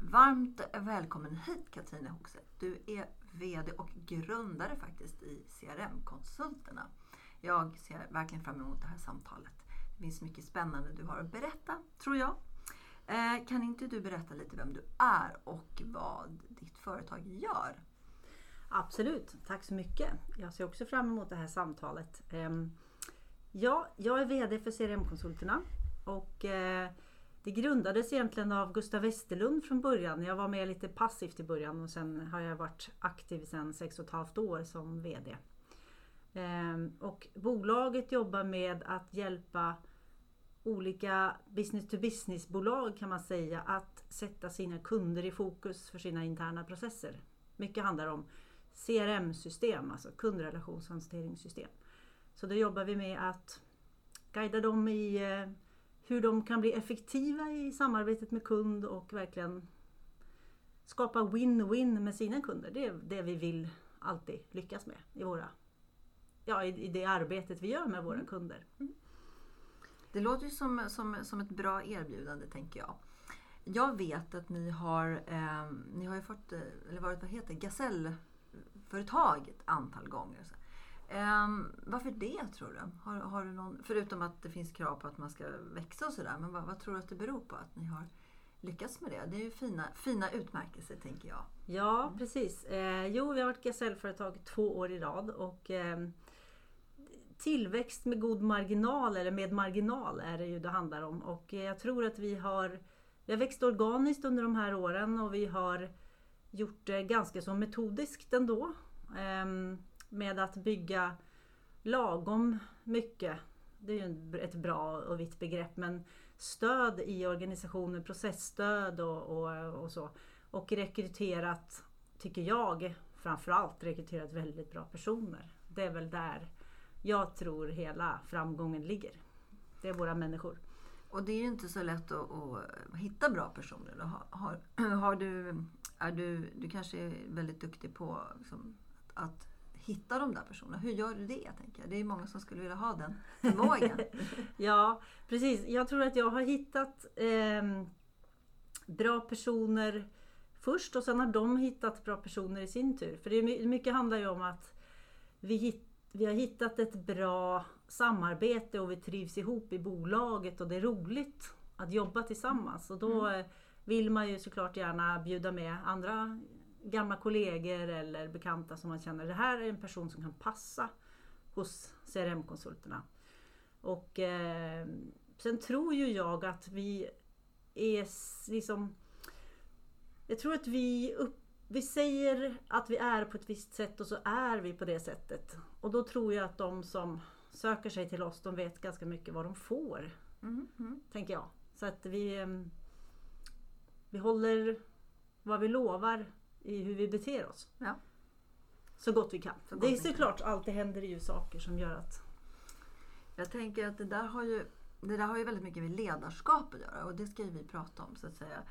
Varmt välkommen hit Katrine Hoxe. Du är VD och grundare faktiskt i CRM-konsulterna. Jag ser verkligen fram emot det här samtalet. Det finns mycket spännande du har att berätta, tror jag. Eh, kan inte du berätta lite vem du är och vad ditt företag gör? Absolut, tack så mycket. Jag ser också fram emot det här samtalet. Ehm, ja, jag är VD för CRM-konsulterna och eh, det grundades egentligen av Gustav Westerlund från början. Jag var med lite passivt i början och sen har jag varit aktiv sedan sex och ett halvt år som VD. Ehm, och bolaget jobbar med att hjälpa olika business to business bolag kan man säga att sätta sina kunder i fokus för sina interna processer. Mycket handlar om CRM-system, alltså kundrelationshanteringssystem. Så då jobbar vi med att guida dem i eh, hur de kan bli effektiva i samarbetet med kund och verkligen skapa win-win med sina kunder. Det är det vi vill alltid lyckas med i, våra, ja, i det arbetet vi gör med våra mm. kunder. Mm. Det låter ju som, som, som ett bra erbjudande tänker jag. Jag vet att ni har, eh, ni har ju fått, eh, eller varit vad heter Gasellföretag ett antal gånger. Um, varför det tror du? Har, har du någon, förutom att det finns krav på att man ska växa och sådär. Men vad, vad, tror du att det beror på att ni har lyckats med det? Det är ju fina, fina utmärkelser tänker jag. Ja mm. precis. Eh, jo vi har varit gasellföretag två år i rad. Och, eh, tillväxt med god marginal eller med marginal är det ju det handlar om. Och eh, jag tror att vi har, vi har växt organiskt under de här åren och vi har gjort det ganska så metodiskt ändå. Um, med att bygga lagom mycket. Det är ju ett bra och vitt begrepp men stöd i organisationen, processstöd och, och, och så. Och rekryterat, tycker jag, framförallt rekryterat väldigt bra personer. Det är väl där jag tror hela framgången ligger. Det är våra människor. Och det är ju inte så lätt att, att hitta bra personer. Har, har, har, du, är du, du kanske är väldigt duktig på liksom, att hitta de där personerna. Hur gör du det? Tänker jag? Det är många som skulle vilja ha den förmågan. ja, precis. Jag tror att jag har hittat eh, bra personer först och sen har de hittat bra personer i sin tur. För det är, mycket handlar ju om att vi, hit, vi har hittat ett bra samarbete och vi trivs ihop i bolaget och det är roligt att jobba tillsammans. Och då mm. vill man ju såklart gärna bjuda med andra gamla kollegor eller bekanta som man känner, det här är en person som kan passa hos CRM-konsulterna. Och eh, sen tror ju jag att vi är liksom... Jag tror att vi, upp, vi säger att vi är på ett visst sätt och så är vi på det sättet. Och då tror jag att de som söker sig till oss, de vet ganska mycket vad de får. Mm, mm. Tänker jag. Så att vi, eh, vi håller vad vi lovar i hur vi beter oss. Ja. Så gott vi kan. Gott det är såklart, alltid händer ju saker som gör att... Jag tänker att det där har ju, det där har ju väldigt mycket med ledarskap att göra och det ska ju vi prata om så att säga.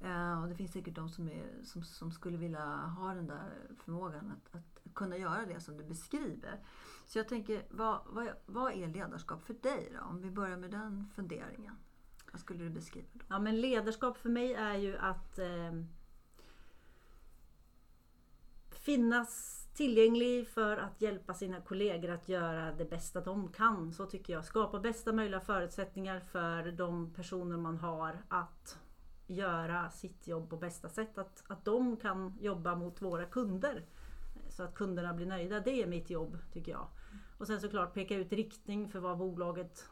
Eh, och det finns säkert de som, är, som, som skulle vilja ha den där förmågan att, att kunna göra det som du beskriver. Så jag tänker, vad, vad, vad är ledarskap för dig då? Om vi börjar med den funderingen. Vad skulle du beskriva? Då? Ja, men ledarskap för mig är ju att eh, finnas tillgänglig för att hjälpa sina kollegor att göra det bästa de kan. Så tycker jag. Skapa bästa möjliga förutsättningar för de personer man har att göra sitt jobb på bästa sätt. Att, att de kan jobba mot våra kunder så att kunderna blir nöjda. Det är mitt jobb tycker jag. Och sen såklart peka ut riktning för vad bolaget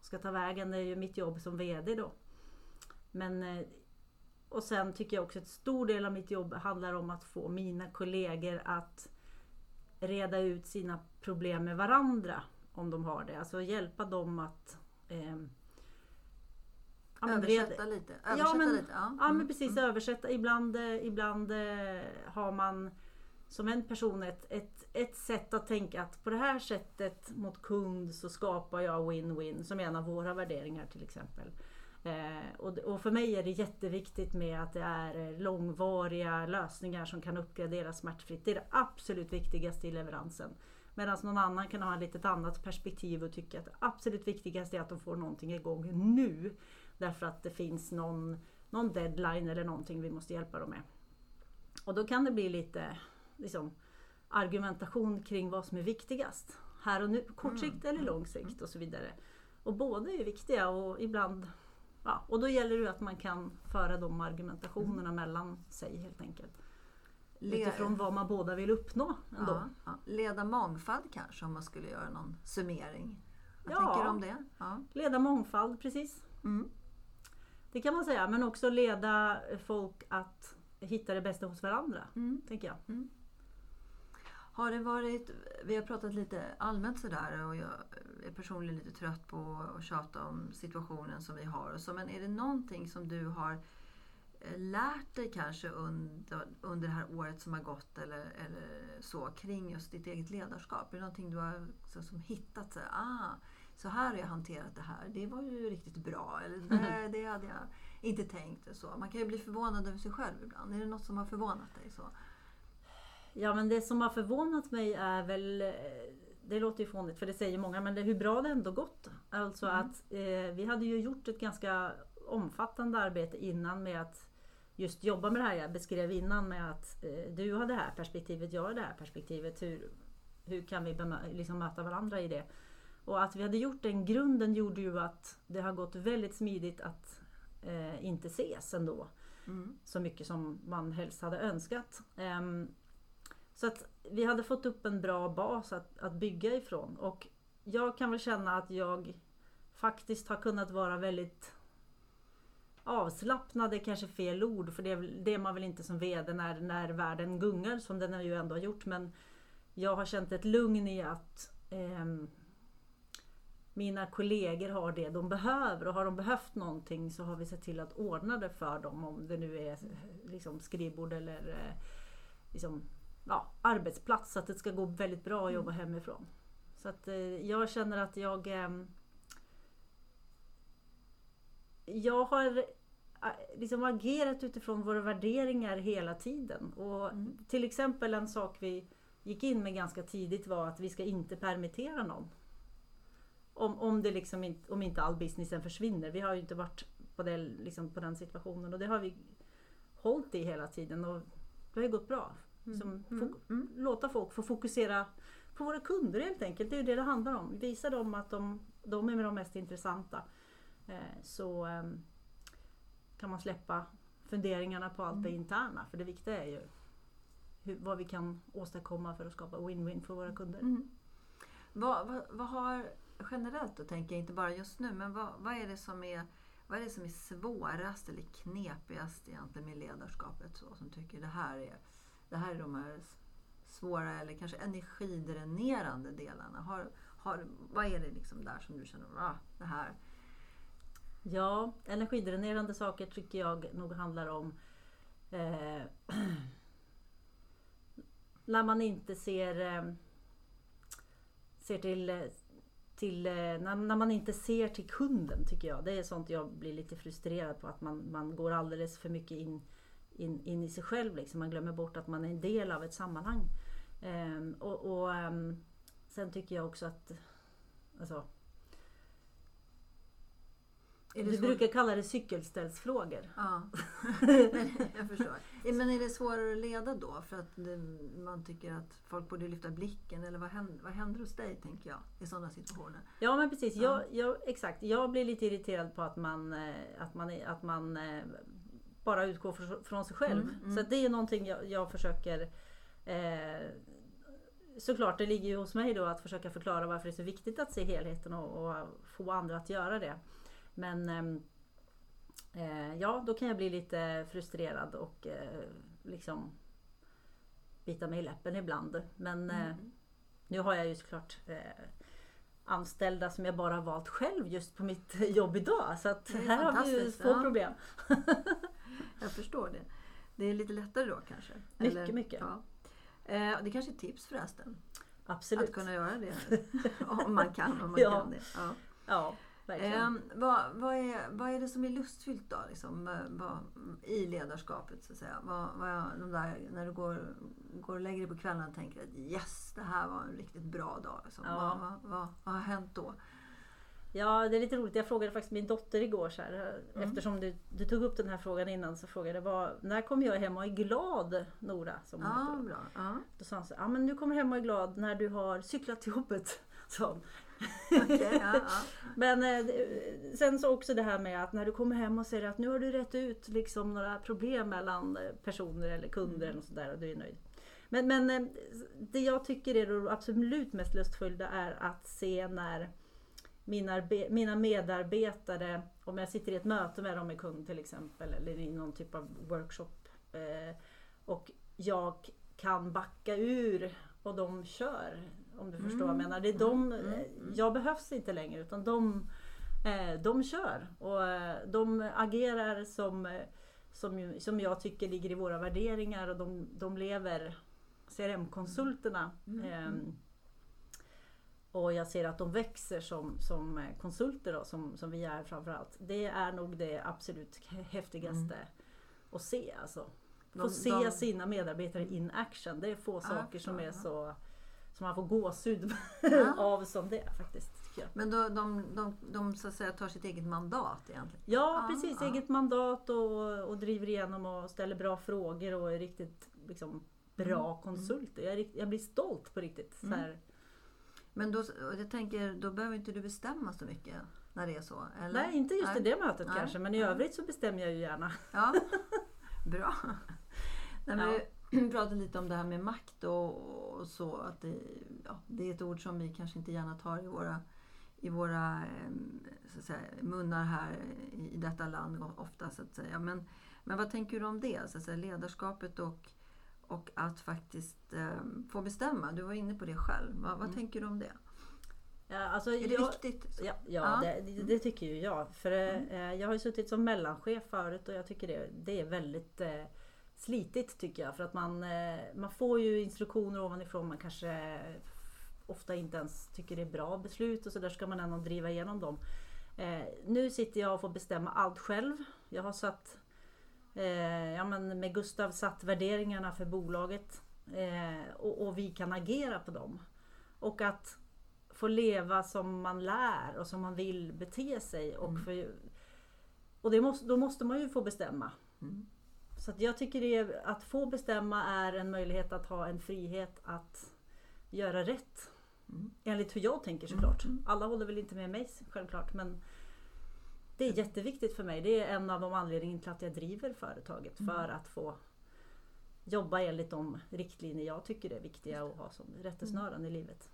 ska ta vägen. Det är ju mitt jobb som VD då. Men, eh, och sen tycker jag också att stor del av mitt jobb handlar om att få mina kollegor att reda ut sina problem med varandra om de har det. Alltså hjälpa dem att eh, Ja, översätta lite. Översätta ja, men, lite. Ja. ja men precis, mm. översätta. Ibland, eh, ibland eh, har man som en person ett, ett, ett sätt att tänka att på det här sättet mot kund så skapar jag win-win som en av våra värderingar till exempel. Eh, och, och, för mig är det jätteviktigt med att det är långvariga lösningar som kan uppgraderas smärtfritt. Det är det absolut viktigaste i leveransen. Medan någon annan kan ha ett litet annat perspektiv och tycka att det absolut viktigaste är att de får någonting igång nu. Därför att det finns någon, någon deadline eller någonting vi måste hjälpa dem med. Och då kan det bli lite liksom, argumentation kring vad som är viktigast. Här och nu, kort sikt eller lång sikt och så vidare. Och båda är viktiga och ibland Ja, och då gäller det att man kan föra de argumentationerna mm. mellan sig helt enkelt. Utifrån vad man båda vill uppnå. Ändå. Ja, ja. Leda mångfald kanske om man skulle göra någon summering. Vad ja, tänker du om det? Ja. Leda mångfald, precis. Mm. Det kan man säga, men också leda folk att hitta det bästa hos varandra. Mm. tänker jag. Mm. Har det varit, vi har pratat lite allmänt sådär och jag är personligen lite trött på att tjata om situationen som vi har. Och så, men är det någonting som du har eh, lärt dig kanske under, under det här året som har gått eller, eller så kring just ditt eget ledarskap? Är det någonting du har så, som hittat? Så, ah, så här har jag hanterat det här. Det var ju riktigt bra. Eller det, det hade jag inte tänkt. Så. Man kan ju bli förvånad över sig själv ibland. Är det något som har förvånat dig? så? Ja men det som har förvånat mig är väl eh, det låter ju fånigt för det säger många, men det, hur bra det ändå gått. Alltså mm. att eh, vi hade ju gjort ett ganska omfattande arbete innan med att just jobba med det här jag beskrev innan med att eh, du har det här perspektivet, jag har det här perspektivet. Hur, hur kan vi liksom möta varandra i det? Och att vi hade gjort den grunden gjorde ju att det har gått väldigt smidigt att eh, inte ses ändå. Mm. Så mycket som man helst hade önskat. Um, så att vi hade fått upp en bra bas att, att bygga ifrån. Och jag kan väl känna att jag faktiskt har kunnat vara väldigt avslappnad är kanske fel ord för det, det är man väl inte som VD när, när världen gungar som den ju ändå har gjort. Men jag har känt ett lugn i att eh, mina kollegor har det de behöver och har de behövt någonting så har vi sett till att ordna det för dem om det nu är liksom skrivbord eller eh, liksom, ja, arbetsplats så att det ska gå väldigt bra att jobba mm. hemifrån. Så att eh, jag känner att jag eh, jag har eh, liksom agerat utifrån våra värderingar hela tiden. Och mm. Till exempel en sak vi gick in med ganska tidigt var att vi ska inte permittera någon. Om, om, det liksom inte, om inte all businessen försvinner. Vi har ju inte varit på, det, liksom på den situationen och det har vi hållit i hela tiden och det har ju gått bra. Mm. Som mm. mm. Låta folk få fokusera på våra kunder helt enkelt. Det är det det handlar om. Visa dem att de, de är de mest intressanta. Eh, så eh, kan man släppa funderingarna på allt det mm. interna. För det viktiga är ju hur, vad vi kan åstadkomma för att skapa win-win för våra kunder. Mm. Vad, vad, vad, har generellt då, tänker jag, inte bara just nu, men vad, vad, är det som är vad är det som är svårast eller knepigast egentligen med ledarskapet? Så, som tycker det här är det här är de här svåra eller kanske energidränerande delarna. Har, har, vad är det liksom där som du känner, ah, det här? Ja, energidränerande saker tycker jag nog handlar om eh, när man inte ser, eh, ser till, eh, till eh, när, när, man inte ser till kunden tycker jag. Det är sånt jag blir lite frustrerad på att man, man går alldeles för mycket in in, in i sig själv. Liksom. Man glömmer bort att man är en del av ett sammanhang. Um, och, och um, Sen tycker jag också att alltså, du brukar kalla det cykelställsfrågor. Ja, jag förstår. Men är det svårare att leda då? För att man tycker att folk borde lyfta blicken? Eller vad händer, vad händer hos dig, tänker jag, i sådana situationer? Ja, men precis. Ja. Jag, jag, exakt. Jag blir lite irriterad på att man, eh, att man, att man eh, bara utgå från sig själv. Mm, mm. Så det är någonting jag, jag försöker eh, såklart, det ligger ju hos mig då att försöka förklara varför det är så viktigt att se helheten och, och få andra att göra det. Men ehm, eh, ja, då kan jag bli lite frustrerad och eh, liksom bita mig i läppen ibland. Men eh, Mm. nu har jag ju såklart eh, anställda som jag bara valt själv just på mitt jobb idag. Så att här har vi ju få ja. problem. Jag förstår det. Det är lite lättare då kanske? Mycket, mycket. Ja. Eh, det kanske är ett tips förresten. Absolut. Att kunna göra det. om man kan. Om man Ja. kan det. Ja. Ja, verkligen. Ehm, vad, vad, är, vad är det som är lustfyllt då? Liksom, eh, vad, I ledarskapet så att säga. Vad, vad, de där, när du går, går och lägger dig på kvällen och tänker att yes, det här var en riktigt bra dag. Liksom. Ja. Vad, vad, vad, vad har hänt då? Ja, det är lite roligt. Jag frågade faktiskt min dotter igår så här, Mm. eftersom du, du tog upp den här frågan innan så frågade jag vad, när kommer jag hem och är glad Nora? Som hon Ja, heter bra. Ja. Då sa hon så ja men du kommer hem och är glad när du har cyklat till jobbet. hon. Okej, ja, ja. Men eh, sen så också det här med att när du kommer hem och säger att nu har du rätt ut liksom några problem mellan eh, personer eller kunder eller sådär och du är nöjd. Men, men eh, det jag tycker är det absolut mest lustfyllda är att se när mina, mina medarbetare, om jag sitter i ett möte med dem med kund till exempel eller i någon typ av workshop eh, och jag kan backa ur och de kör. Om du förstår vad jag Mm. menar. Det är de, Mm, mm, eh, mm. Jag behövs inte längre utan de, eh, de kör. Och de agerar som, som, som jag tycker ligger i våra värderingar och de, de lever CRM-konsulterna. Mm, mm. Ehm, och jag ser att de växer som, som eh, konsulter då, som, som vi är framförallt. Det är nog det absolut häftigaste att se. Alltså. Få Mm. De- se de- sina medarbetare in action. Det är få saker som är så som man får gåshud Ja. av som det faktiskt. Men då, de, de, de så att säga tar sitt eget mandat egentligen? Ja, Ja, precis. ja. Eget mandat och, och driver igenom och ställer bra frågor och är riktigt liksom, bra Mm. konsulter. Jag, jag blir stolt på riktigt. Så här. Men då, jag tänker, då behöver inte du bestämma så mycket när det är så? Eller? Nej, inte just i det mötet Nej. kanske, men i övrigt så bestämmer jag ju gärna. Ja, bra. Nej, men. Vi pratade lite om det här med makt och, och så. Att det, ja, det är ett ord som vi kanske inte gärna tar i våra, i våra säga, munnar här i, i detta land ofta. Så att säga. Men, men vad tänker du om det? Så att säga, ledarskapet och, och att faktiskt em, få bestämma. Du var inne på det själv. Vad, vad Mm. tänker du om det? Ja, alltså, Är det jag, viktigt? Ja, ja, Ja. Det, det, det tycker ju jag. För eh, jag har ju suttit som mellanchef förut och jag tycker det, det är väldigt eh, slitigt tycker jag. För att man, eh, man får ju instruktioner ovanifrån. Man kanske ofta inte ens tycker det är bra beslut och så där ska man ändå driva igenom dem. Eh, nu sitter jag och får bestämma allt själv. Jag har satt eh, ja, men med Gustav satt värderingarna för bolaget eh, och, och vi kan agera på dem. Och att få leva som man lär och som man vill bete sig. Och, Mm. för, och det måste, då måste man ju få bestämma. Mm. Så jag tycker är, att få bestämma är en möjlighet att ha en frihet att göra rätt. Mm. Enligt hur jag tänker såklart. Mm. Alla håller väl inte med mig självklart men det är jätteviktigt för mig. Det är en av de anledningarna till att jag driver företaget. Mm. För att få jobba enligt de riktlinjer jag tycker är viktiga att ha som rättesnören i livet.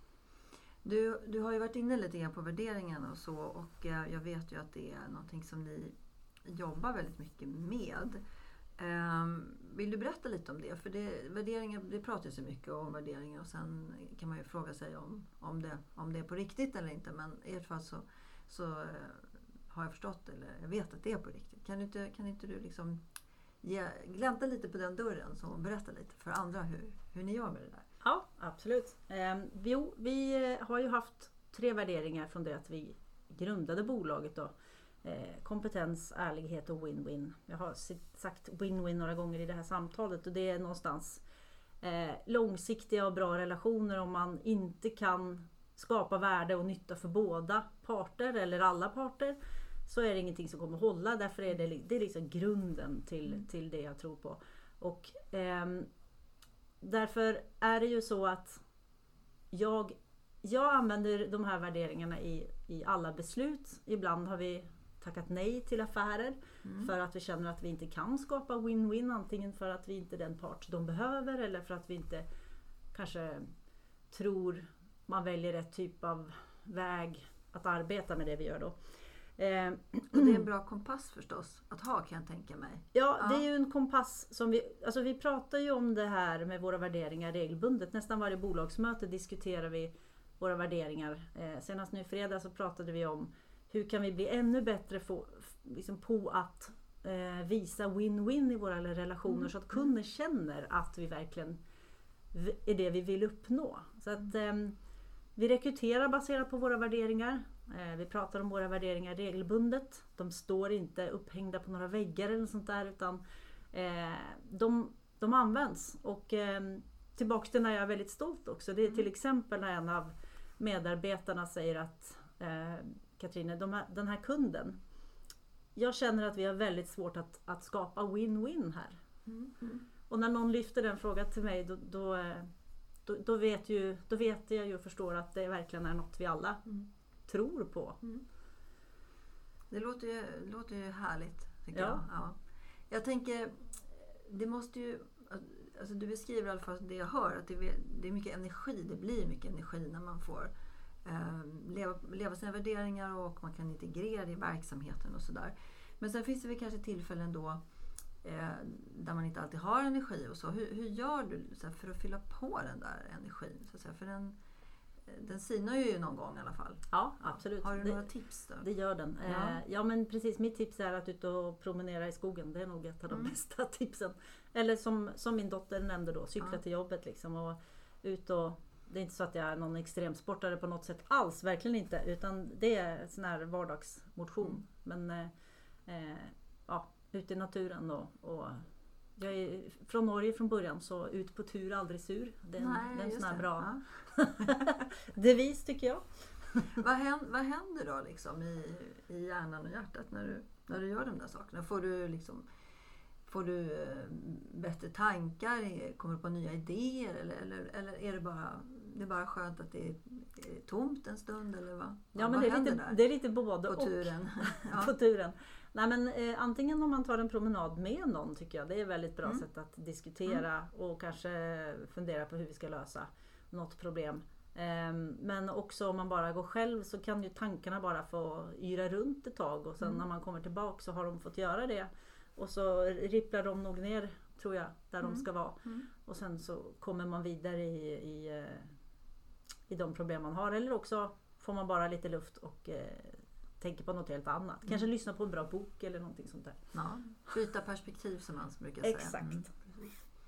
Du, du har ju varit inne lite grann på värderingarna och så och eh, jag vet ju att det är någonting som ni jobbar väldigt mycket med. Ehm, vill du berätta lite om det? För det, värderingar, det pratas ju mycket om värderingar och sen kan man ju fråga sig om, om, det, om det är på riktigt eller inte. Men i ert fall så, så eh, har jag förstått, eller jag vet att det är på riktigt. Kan inte, kan inte du liksom ge, glänta lite på den dörren så och berätta lite för andra hur, hur ni gör med det där? Ja, absolut. Eh, jo, vi har ju haft tre värderingar från det att vi grundade bolaget. Då. Eh, kompetens, ärlighet och win-win. Jag har sagt win-win några gånger i det här samtalet och det är någonstans eh, långsiktiga och bra relationer om man inte kan skapa värde och nytta för båda parter eller alla parter så är det ingenting som kommer hålla. Därför är det, det är liksom grunden till, till det jag tror på. Och ehm, Därför är det ju så att jag, jag använder de här värderingarna i, i alla beslut. Ibland har vi tackat nej till affärer Mm. för att vi känner att vi inte kan skapa win-win. Antingen för att vi inte är den part de behöver eller för att vi inte kanske tror man väljer rätt typ av väg att arbeta med det vi gör då. Eh, Och det är en bra kompass förstås att ha kan jag tänka mig. Ja, Ja. det är ju en kompass som vi... Alltså vi pratar ju om det här med våra värderingar regelbundet. Nästan varje bolagsmöte diskuterar vi våra värderingar. Eh, senast nu i fredag så pratade vi om hur kan vi bli ännu bättre få, liksom på att eh, visa win-win i våra relationer så att kunden känner att vi verkligen är det vi vill uppnå. Så att ehm, vi rekryterar baserat på våra värderingar. Eh, Vi pratar om våra värderingar regelbundet. De står inte upphängda på några väggar eller sånt där utan eh, de, de används. Och eh, tillbaks till när jag är väldigt stolt också. Det är till exempel när en av medarbetarna säger att eh, Katrine, de här, den här kunden. Jag känner att vi har väldigt svårt att, att skapa win-win här. Och när någon lyfter den frågan till mig då, då, då, vet ju, då vet jag ju och förstår att det verkligen är något vi alla Mm. Tror på. Det låter ju, låter ju härligt. Tycker Ja. jag. Ja. jag tänker, det måste ju... Alltså du beskriver i alla fall det jag hör, att det är, det är mycket energi. Det blir mycket energi när man får eh, leva, leva sina värderingar och man kan integrera det i verksamheten och sådär. Men sen finns det väl kanske tillfällen då eh, där man inte alltid har energi och så. Hur, hur gör du så här, för att fylla på den där energin? Så att säga? För den, den sinar ju någon gång i alla fall. Ja, absolut. Har du det, några tips då? det gör den. Ja. Ja. ja men precis, mitt tips är att ut och promenera i skogen. Det är nog ett av de Mm. bästa tipsen. Eller som, som min dotter nämnde då, cykla Ja. till jobbet liksom. Och ut och, det är inte så att jag är någon extremsportare på något sätt alls, verkligen inte. Utan det är sån här vardagsmotion. Mm. Men eh, eh, ja, ute i naturen och, och jag är från Norge från början så ut på tur aldrig sur. Det är en, Nej, det är en sån här det. bra Ja. devis tycker jag. vad, händer, vad händer då liksom i, i hjärnan och hjärtat när du, när du gör de där sakerna? Får du, liksom, får du eh, bättre tankar? Kommer du på nya idéer? Eller, eller, eller är det bara, det är bara skönt att det är, tomt en stund? Eller vad, Ja vad men det är, lite, där det är lite både på och. turen? ja. på turen. Nej, men, eh, antingen om man tar en promenad med någon tycker jag. Det är ett väldigt bra Mm. sätt att diskutera och kanske fundera på hur vi ska lösa något problem. Ehm, men också om man bara går själv så kan ju tankarna bara få yra runt ett tag och sen Mm. när man kommer tillbaka så har de fått göra det. Och så ripplar de nog ner, tror jag, där Mm. de ska vara. Mm. Och sen så kommer man vidare i, i, eh, i de problem man har. Eller också får man bara lite luft och eh, tänker på något helt annat. Kanske Mm. lyssna på en bra bok eller någonting sånt där. Ja. Byta perspektiv som man brukar säga. Exakt. Mm.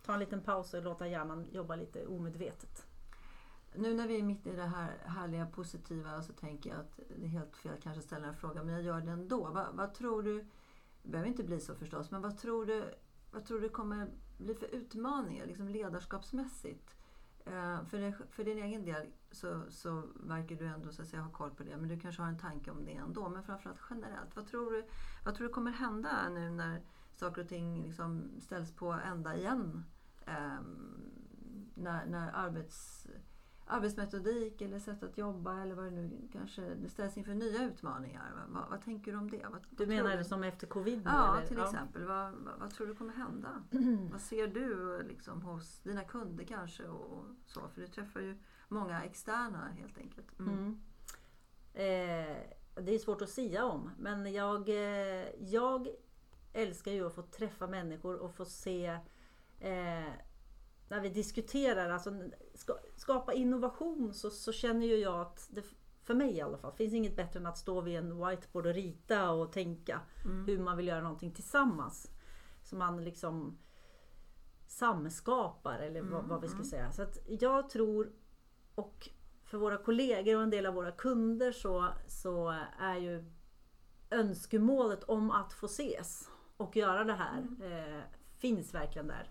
Ta en liten paus och låta hjärnan jobba lite omedvetet. Nu när vi är mitt i det här härliga positiva så tänker jag att det är helt fel att kanske ställa en fråga men jag gör det ändå. Vad, vad tror du, det behöver inte bli så förstås, men vad tror du, vad tror du kommer bli för utmaningar liksom ledarskapsmässigt? Eh, för, det, för din egen del så, så verkar du ändå så att säga, ha koll på det men du kanske har en tanke om det ändå. Men framförallt generellt, vad tror du, vad tror du kommer hända nu när saker och ting liksom ställs på ända igen? Ehm, när, när arbets, arbetsmetodik eller sätt att jobba eller vad det nu kanske det ställs inför nya utmaningar. Vad, vad tänker du om det? Vad, Du menar det som efter covid? Ja, eller? till exempel. Vad, vad, vad tror du kommer hända? vad ser du liksom, hos dina kunder kanske? Och så? För du träffar ju många externa helt enkelt. Mm. Mm. Eh, det är svårt att sia om. Men jag, eh, jag älskar ju att få träffa människor och få se eh, när vi diskuterar, alltså ska, skapa innovation så, så känner ju jag att det, för mig i alla fall, finns inget bättre än att stå vid en whiteboard och rita och tänka Mm. hur man vill göra någonting tillsammans. Så man liksom samskapar eller vad, Mm, vad vi ska mm. säga. Så att jag tror och för våra kollegor och en del av våra kunder så, så är ju önskemålet om att få ses och göra det här Mm. eh, finns verkligen där.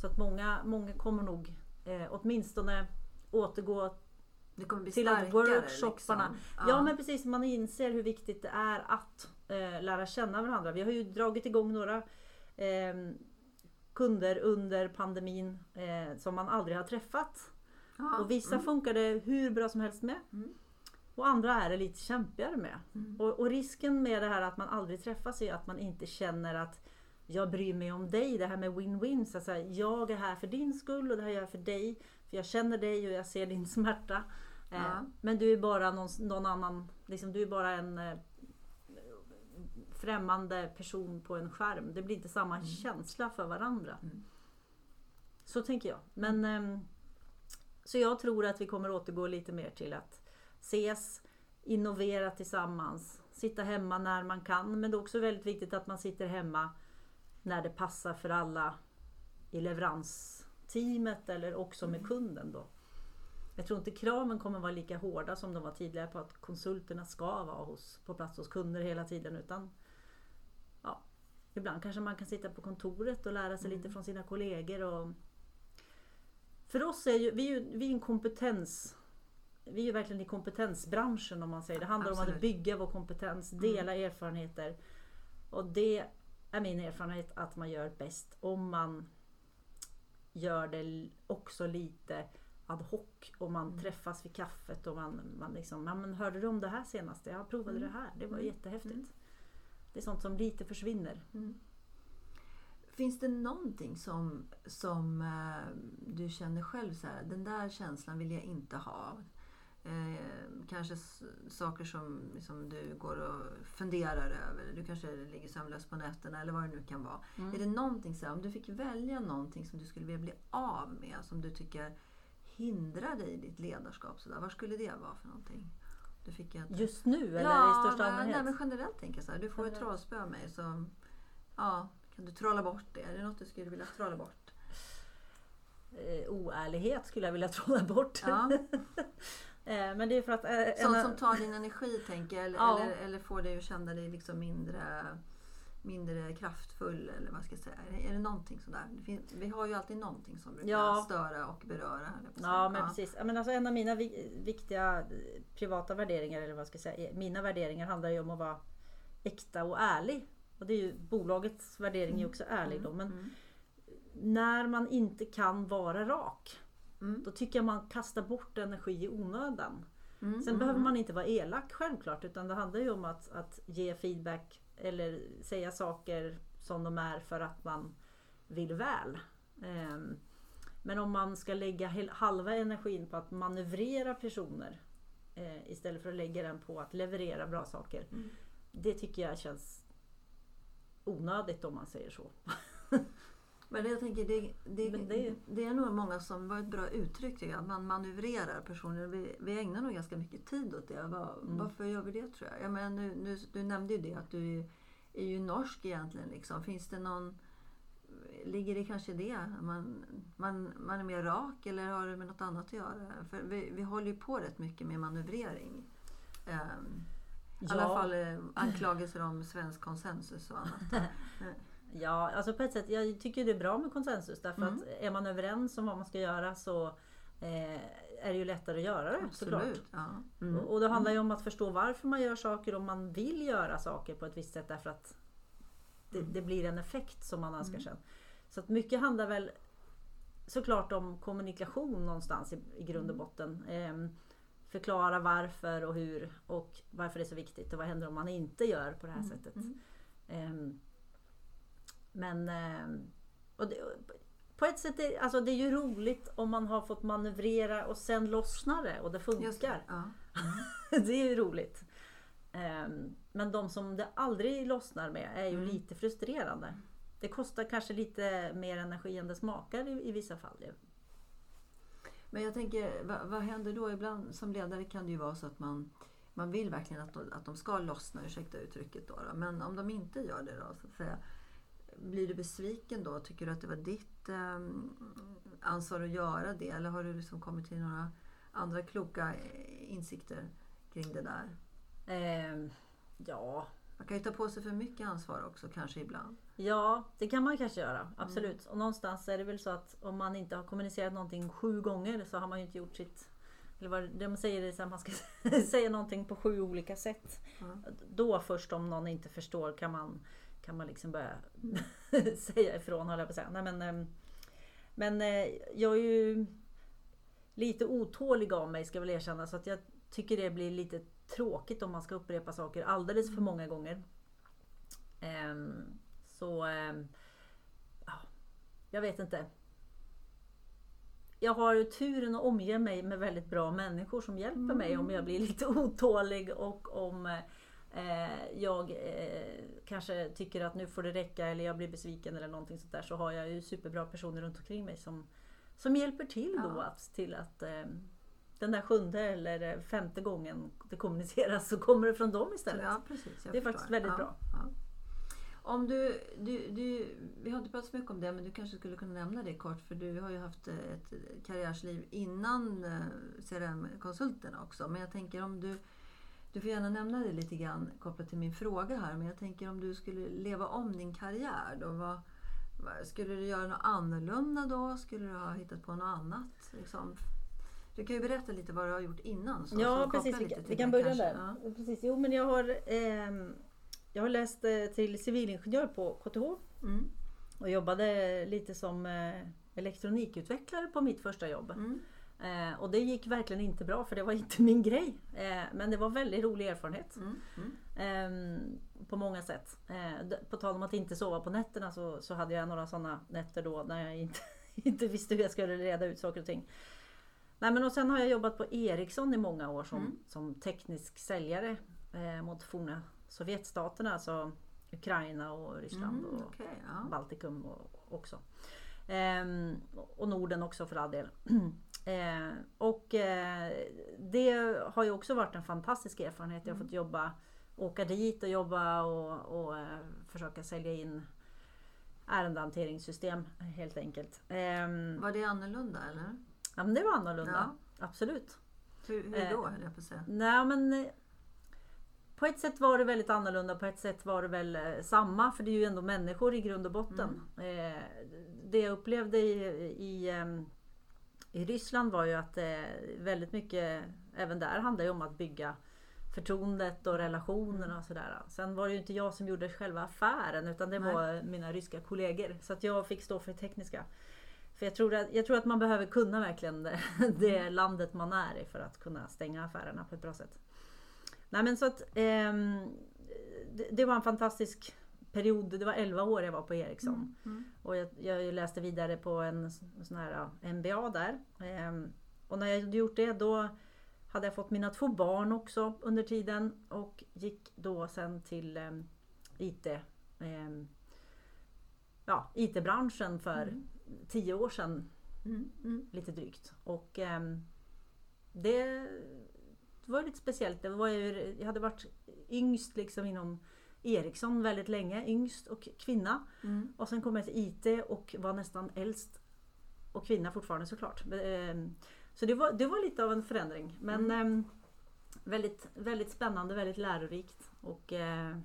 Så att många, många kommer nog eh, åtminstone återgå till att workshopparna- Liksom. Ja men precis, man inser hur viktigt det är att eh, lära känna varandra. Vi har ju dragit igång några eh, kunder under pandemin eh, som man aldrig har träffat. Ja, Och vissa mm. funkar det hur bra som helst med. Mm. Och andra är det lite kämpigare med. Mm. Och, och risken med det här att man aldrig träffas är att man inte känner att jag bryr mig om dig, det här med win-win. Så att säga, jag är här för din skull och det här gör jag för dig. För jag känner dig och jag ser din smärta. Eh, Ja. Men du är bara någon, någon annan, liksom, du är bara en eh, främmande person på en skärm. Det blir inte samma känsla för varandra. Mm. Så tänker jag. Men, ehm, så jag tror att vi kommer återgå lite mer till att ses, innovera tillsammans, sitta hemma när man kan. Men det är också väldigt viktigt att man sitter hemma när det passar för alla i leveransteamet eller också med kunden då. Jag tror inte kraven kommer vara lika hårda som de var tidigare på att konsulterna ska vara hos, på plats hos kunder hela tiden. Utan ja, Ibland kanske man kan sitta på kontoret och lära sig lite från sina kollegor. Och... För oss är ju, vi är ju vi är en kompetens vi är ju verkligen i kompetensbranschen om man säger. Det handlar om att Absolut. bygga vår kompetens, dela erfarenheter. Och det är min erfarenhet att man gör bäst om man gör det också lite ad hoc och man träffas vid kaffet och man, man liksom, ja, men hörde du om det här senaste? Jag provade det här, det var jättehäftigt. Det är sånt som lite försvinner. Finns det någonting som, som eh, du känner själv så här, den där känslan vill jag inte ha? Eh, kanske saker som liksom, du går och funderar över. Du kanske ligger sömnlös på nätterna eller vad det nu kan vara. Är det någonting så här, om du fick välja någonting som du skulle vilja bli av med, som du tycker hindrar dig i ditt ledarskap, så där, vad skulle det vara för någonting? Du fick ett, Just nu eller ja, i största allmänhet? nej, men generellt tänker jag så här, du får ett trollspö av mig. Så, ja, kan du trolla bort det? Är det något du skulle vilja trolla bort? eh, oärlighet skulle jag vilja trolla bort. Ja. Eh, Men det är för att... eh, Sånt som tar din energi, tänker jag. Eller, Ja. eller, eller får dig att känna dig liksom mindre, mindre kraftfull. Eller vad ska jag säga. Är det, någonting sådär? Det finns, vi har ju alltid någonting som brukar Ja. störa och beröra. Ja men precis. Men alltså en av mina vi- viktiga eh, privata värderingar, eller vad ska jag säga, mina värderingar handlar ju om att vara äkta och ärlig. Och det är ju bolagets värdering är också ärlig då. Men Mm. när man inte kan vara rak, Mm. då tycker jag man kastar bort energi i onödan. Mm. Sen behöver man inte vara elak självklart utan det handlar ju om att, att ge feedback eller säga saker som de är för att man vill väl. Ehm, Men om man ska lägga halva energin på att manövrera personer eh, istället för att lägga den på att leverera bra saker. Mm. Det tycker jag känns onödigt om man säger så. Men jag tänker, det, det, det, det- är nog många som var ett bra uttryck. Att man manövrerar personer. Vi, vi ägnar nog ganska mycket tid åt det. Var, Mm. Varför gör vi det tror jag? jag menar, nu, nu, du nämnde ju det att du är, är ju norsk egentligen. Liksom. Finns det någon... Ligger det kanske det? Man, man, man är mer rak eller har det med något annat att göra? För vi, vi håller ju på rätt mycket med manövrering. Ehm, I alla fall eh, anklagelser om svensk konsensus och annat. Ja, alltså på ett sätt, jag tycker det är bra med konsensus därför Mm. att är man överens om vad man ska göra så eh, är det ju lättare att göra det såklart. Absolut. Ja. Mm. Och och det handlar ju om att förstå varför man gör saker om man vill göra saker på ett visst sätt därför att det, Mm. det blir en effekt som man önskar sen. Så att mycket handlar väl såklart om kommunikation någonstans i, i grund och Mm. botten. Ehm, förklara varför och hur och varför det är så viktigt och vad händer om man inte gör på det här sättet. Mm. Ehm, men ehm, och det, på ett sätt är, alltså det är ju roligt om man har fått manövrera och sen lossnar det och det Just det. funkar. Ja. det är ju roligt. Ehm, men de som det aldrig lossnar med är ju Mm. lite frustrerande. Det kostar kanske lite mer energi än det smakar i, i vissa fall. Men jag tänker, vad, vad händer då? Ibland som ledare kan det ju vara så att man, man vill verkligen att de, att de ska lossna, ursäkta uttrycket då, då. Men om de inte gör det då, så att säga. Blir du besviken då? Tycker du att det var ditt eh, ansvar att göra det? Eller har du liksom kommit till några andra kloka eh, insikter kring det där? Eh, ja, man kan ju ta på sig för mycket ansvar också kanske ibland. Ja, det kan man kanske göra. Absolut. Och någonstans är det väl så att om man inte har kommunicerat någonting sju gånger så har man ju inte gjort sitt... Eller vad det man säger är att man ska säga någonting på sju olika sätt. Ja. Då först om någon inte förstår kan man, kan man liksom börja säga ifrån höll jag på att säga. Nej, men, ehm, men eh, jag är ju lite otålig av mig ska jag väl erkänna. Så att jag tycker det blir lite tråkigt om man ska upprepa saker alldeles för många gånger. Ehm, så ehm, ja, jag vet inte. jag har turen att omge mig med väldigt bra människor som hjälper Mm. mig om jag blir lite otålig och om eh, jag eh, kanske tycker att nu får det räcka eller jag blir besviken eller någonting sånt där så har jag ju superbra personer runt omkring mig som, som hjälper till då Ja. att, till att eh, den där sjunde eller femte gången det kommuniceras så kommer det från dem istället. Ja, precis. Det är faktiskt väldigt ja, bra. Ja. Om du, du, du, vi har inte pratat så mycket om det, men du kanske skulle kunna nämna det kort. För du har ju haft ett karriärsliv innan eh, CRM-konsulterna också. Men jag tänker om du, du får gärna nämna det lite grann kopplat till min fråga här. Men jag tänker om du skulle leva om din karriär då. Vad, skulle du göra något annorlunda då? Skulle du ha hittat på något annat? Liksom? Du kan ju berätta lite vad du har gjort innan. Så, så Ja koppla precis, vi vi kan börja kanske. där. Ja. Precis. Jo men jag har, ehm, jag har läst eh, till civilingenjör på KTH Mm. och jobbade lite som eh, elektronikutvecklare på mitt första jobb. Mm. Eh, och det gick verkligen inte bra för det var inte min grej. Eh, men det var väldigt rolig erfarenhet. Mm. Mm. Ehm, på många sätt. Eh, på tal om att inte sova på nätterna så, så hade jag några sådana nätter då när jag inte, inte visste hur jag skulle reda ut saker och ting. Nej, men och sen har jag jobbat på Ericsson i många år som, Mm. som teknisk säljare eh, mot forna Sovjetstaterna, alltså Ukraina och Ryssland Mm, och okej, ja. Baltikum och, också. Ehm, och Norden också för all del. Eh, och eh, det har ju också varit en fantastisk erfarenhet. Jag har fått jobba, åka dit och jobba och, och eh, försöka sälja in ärendehanteringssystem helt enkelt. Ehm, Var det annorlunda eller? Ja, men det var annorlunda. Ja. Absolut. Hur, hur Eh, då höll jag på att säga? Nej men eh, på ett sätt var det väldigt annorlunda, på ett sätt var det väl eh, samma för det är ju ändå människor i grund och botten. Eh, det jag upplevde i, i, ehm, i Ryssland var ju att eh, väldigt mycket, även där handlar ju om att bygga förtroendet och relationerna och sådär. Sen var det ju inte jag som gjorde själva affären utan det Nej. var mina ryska kollegor. Så att jag fick stå för det tekniska. För jag tror, att, jag tror att man behöver kunna verkligen det, det landet man är i för att kunna stänga affärerna på ett bra sätt. Nej men så att ehm, det, det var en fantastisk period. Det var 11 år jag var på Ericsson. Mm. Och jag, jag läste vidare på en sån här MBA där. Ehm, och när jag hade gjort det då hade jag fått mina två barn också under tiden och gick då sen till ehm, IT, ehm, ja, IT-branschen för Mm. Tio år sedan Mm. Mm. lite drygt. Och ehm, det var lite speciellt. Det var ju, jag hade varit yngst liksom inom Ericsson väldigt länge, yngst och kvinna. Mm. Och sen kom jag till IT och var nästan äldst och kvinna fortfarande såklart. Ehm, Så det var, det var lite av en förändring. Men ehm, väldigt, väldigt spännande, väldigt lärorikt. Och eh,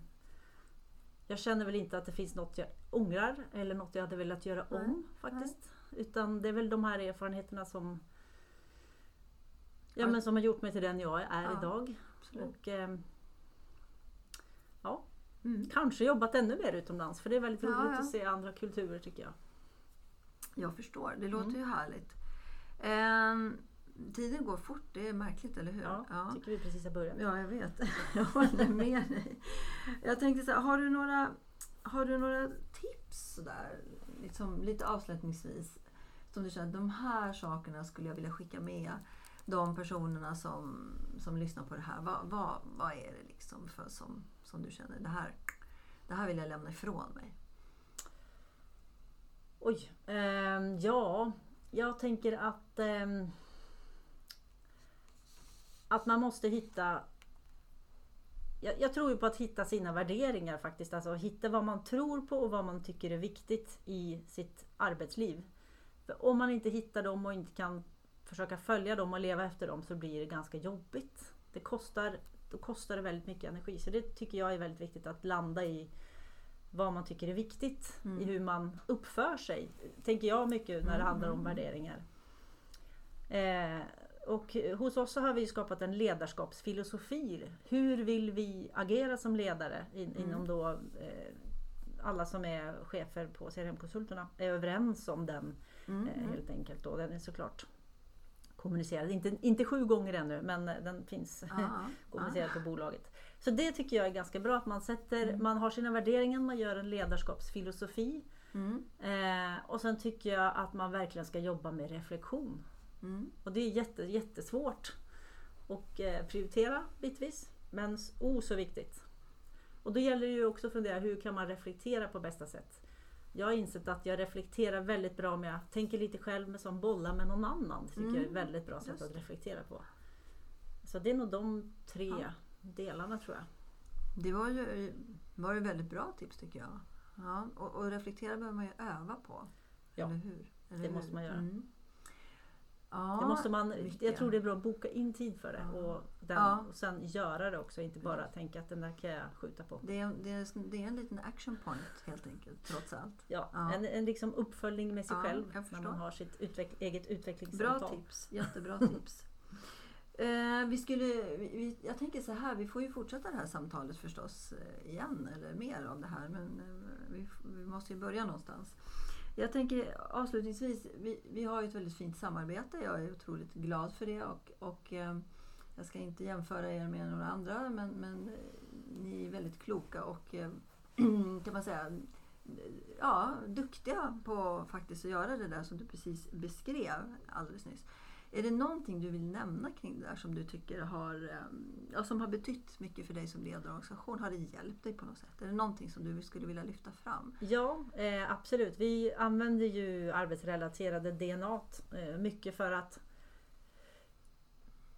jag känner väl inte att det finns något jag ångrar eller något jag hade velat göra om faktiskt. Utan det är väl de här erfarenheterna som Ja, men som har gjort mig till den jag är Ja, idag. Absolut. Och ehm, ja, Mm. kanske jobbat ännu mer utomlands för det är väldigt Ja, roligt ja. att se andra kulturer tycker jag. Jag förstår, det låter Mm. ju härligt. Ehm, tiden går fort, det är märkligt, eller hur? Ja, tycker vi precis har börjat. Ja, jag vet. Jag håller med dig. Jag tänkte så här, har du några, har du några tips sådär, liksom, lite avslutningsvis? Som du känner, de här sakerna skulle jag vilja skicka med de personerna som, som lyssnar på det här. Vad, vad, vad är det liksom för, som, som du känner, det här, det här vill jag lämna ifrån mig? Oj. ehm, ja, jag tänker att ehm, att man måste hitta jag, jag tror ju på att hitta sina värderingar faktiskt. Alltså hitta vad man tror på och vad man tycker är viktigt i sitt arbetsliv. För om man inte hittar dem och inte kan försöka följa dem och leva efter dem så blir det ganska jobbigt. Det kostar, då kostar det väldigt mycket energi. Så det tycker jag är väldigt viktigt att landa i vad man tycker är viktigt Mm. i hur man uppför sig. Tänker jag mycket när det handlar om värderingar. Eh, och hos oss så har vi skapat en ledarskapsfilosofi. Hur vill vi agera som ledare in, Mm. inom då eh, alla som är chefer på CRM-konsulterna är överens om den Mm, eh, mm. helt enkelt. Och den är såklart kommunicerad, inte, inte sju gånger ännu men den finns Ja, kommunicerad på bolaget. Så det tycker jag är ganska bra att man sätter, Mm. man har sina värderingar, man gör en ledarskapsfilosofi. Mm. Eh, och sen tycker jag att man verkligen ska jobba med reflektion. Mm. Och det är jätte, jättesvårt att eh, prioritera bitvis. Men s- oh så viktigt. Och då gäller det ju också att fundera hur kan man reflektera på bästa sätt. Jag har insett att jag reflekterar väldigt bra om jag tänker lite själv men som bollar med någon annan. Det tycker jag är ett Mm, väldigt bra sätt att reflektera på. Så det är nog de tre Ja. delarna tror jag. Det var ju var ju väldigt bra tips tycker jag. Ja, och, och reflektera behöver man ju öva på. Ja, eller hur? Eller det hur? måste man göra. Mm. Ja, Det måste man, mycket. jag tror det är bra att boka in tid för det Ja. och, den, Ja. och sen göra det också. Inte bara tänka att den där kan jag skjuta på. Det är, det, är, det är en liten action point helt enkelt, trots allt. Ja. En, en liksom uppföljning med sig själv när man har sitt utveck, eget utvecklingssamtal. Bra tips, jättebra tips. Eh, vi skulle, vi, vi, jag tänker så här, vi får ju fortsätta det här samtalet förstås eh, igen, eller mer av det här, men eh, vi, vi måste ju börja någonstans. Jag tänker avslutningsvis, vi, vi har ju ett väldigt fint samarbete, jag är otroligt glad för det och, och eh, jag ska inte jämföra er med några andra, men, men eh, ni är väldigt kloka och eh, kan man säga eh, ja, duktiga på faktiskt att göra det där som du precis beskrev alldeles nyss. Är det någonting du vill nämna kring det där som du tycker har, ehm, ja, som har betytt mycket för dig som ledarorganisation? Har det hjälpt dig på något sätt? Är det någonting som du skulle vilja lyfta fram? Ja, eh, absolut. Vi använder ju arbetsrelaterade DNA eh, mycket för att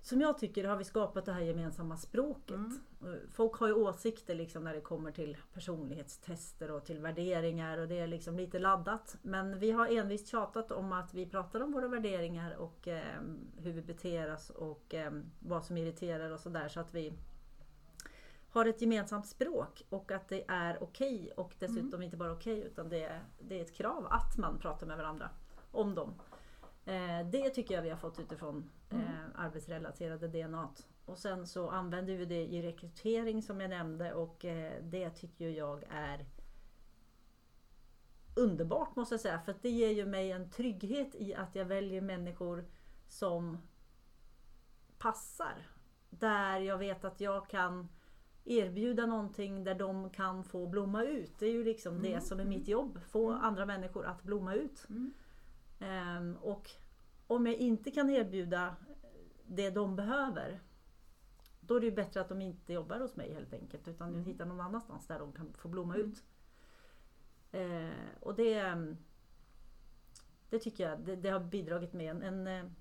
som jag tycker har vi skapat det här gemensamma språket. Mm. Eh, Folk har ju åsikter liksom när det kommer till personlighetstester och till värderingar och det är liksom lite laddat. Men vi har envist tjatat om att vi pratar om våra värderingar och eh, hur vi beter oss och eh, vad som irriterar och sådär så att vi har ett gemensamt språk och att det är okej och dessutom inte bara okej utan det är, det är ett krav att man pratar med varandra om dem. Eh, det tycker jag vi har fått utifrån eh, arbetsrelaterade DNA. Och sen så använder vi det i rekrytering som jag nämnde och eh, det tycker jag är underbart måste jag säga för det ger ju mig en trygghet i att jag väljer människor som passar. Där jag vet att jag kan erbjuda någonting där de kan få blomma ut. Det är ju liksom det som är mitt jobb. Få andra människor att blomma ut. Mm. Ehm, och om jag inte kan erbjuda det de behöver då är det ju bättre att de inte jobbar hos mig helt enkelt utan Mm. mm. hittar någon annanstans där de kan få blomma ut. Eh, och det, ehm, det tycker jag det, det har bidragit med en, en, eh,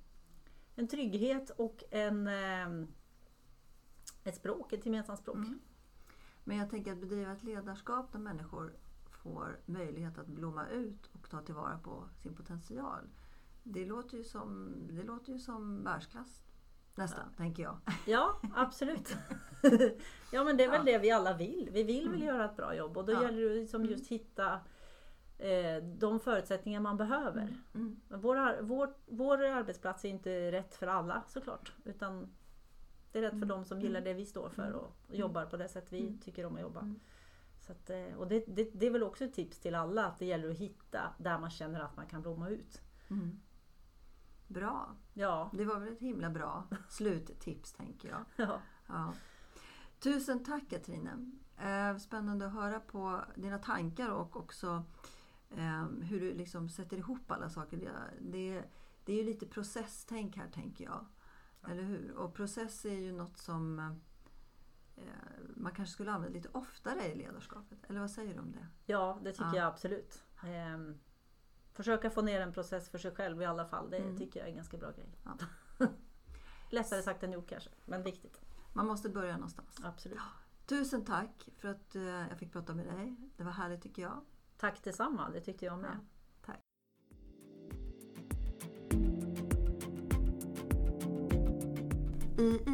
en trygghet och en, ehm, ett språk, ett gemensamt språk. Mm. Men jag tänker att bedriva ett ledarskap där människor får möjlighet att blomma ut och ta tillvara på sin potential. Det låter ju som, det låter ju som världsklass nästan, tänker jag. Ja, absolut. ja men det är väl det vi alla vill. Vi vill väl göra ett bra jobb och då Ja. gäller det liksom just hitta eh, de förutsättningar man behöver. Mm. Men Vår, vår, vår arbetsplats är inte rätt för alla såklart. Utan det är rätt för de som gillar det vi står för och, och jobbar på det sätt vi Mm. tycker om att jobba. Att, eh, och det, det, det är väl också ett tips till alla att det gäller att hitta där man känner att man kan blomma ut. Mm. Bra. Ja, Det var väl ett himla bra sluttips, tänker jag. ja. Ja. Tusen tack Katrine. Eh, Spännande att höra på dina tankar och också eh, hur du liksom sätter ihop alla saker. Det, det, är ju lite processtänk här tänker jag. Eller hur? Och process är ju något som man kanske skulle använda lite oftare i ledarskapet. Eller vad säger du om det? ja det tycker Ja. jag absolut. Ehm, försöka få ner en process för sig själv i alla fall. Det Mm. tycker jag är en ganska bra grej. Ja. Lättare sagt än gjort kanske, men viktigt. Man måste börja någonstans. Absolut. Tusen tack för att eh, jag fick prata med dig. Det var härligt tycker jag. Tack detsamma, det tyckte jag med. Ja,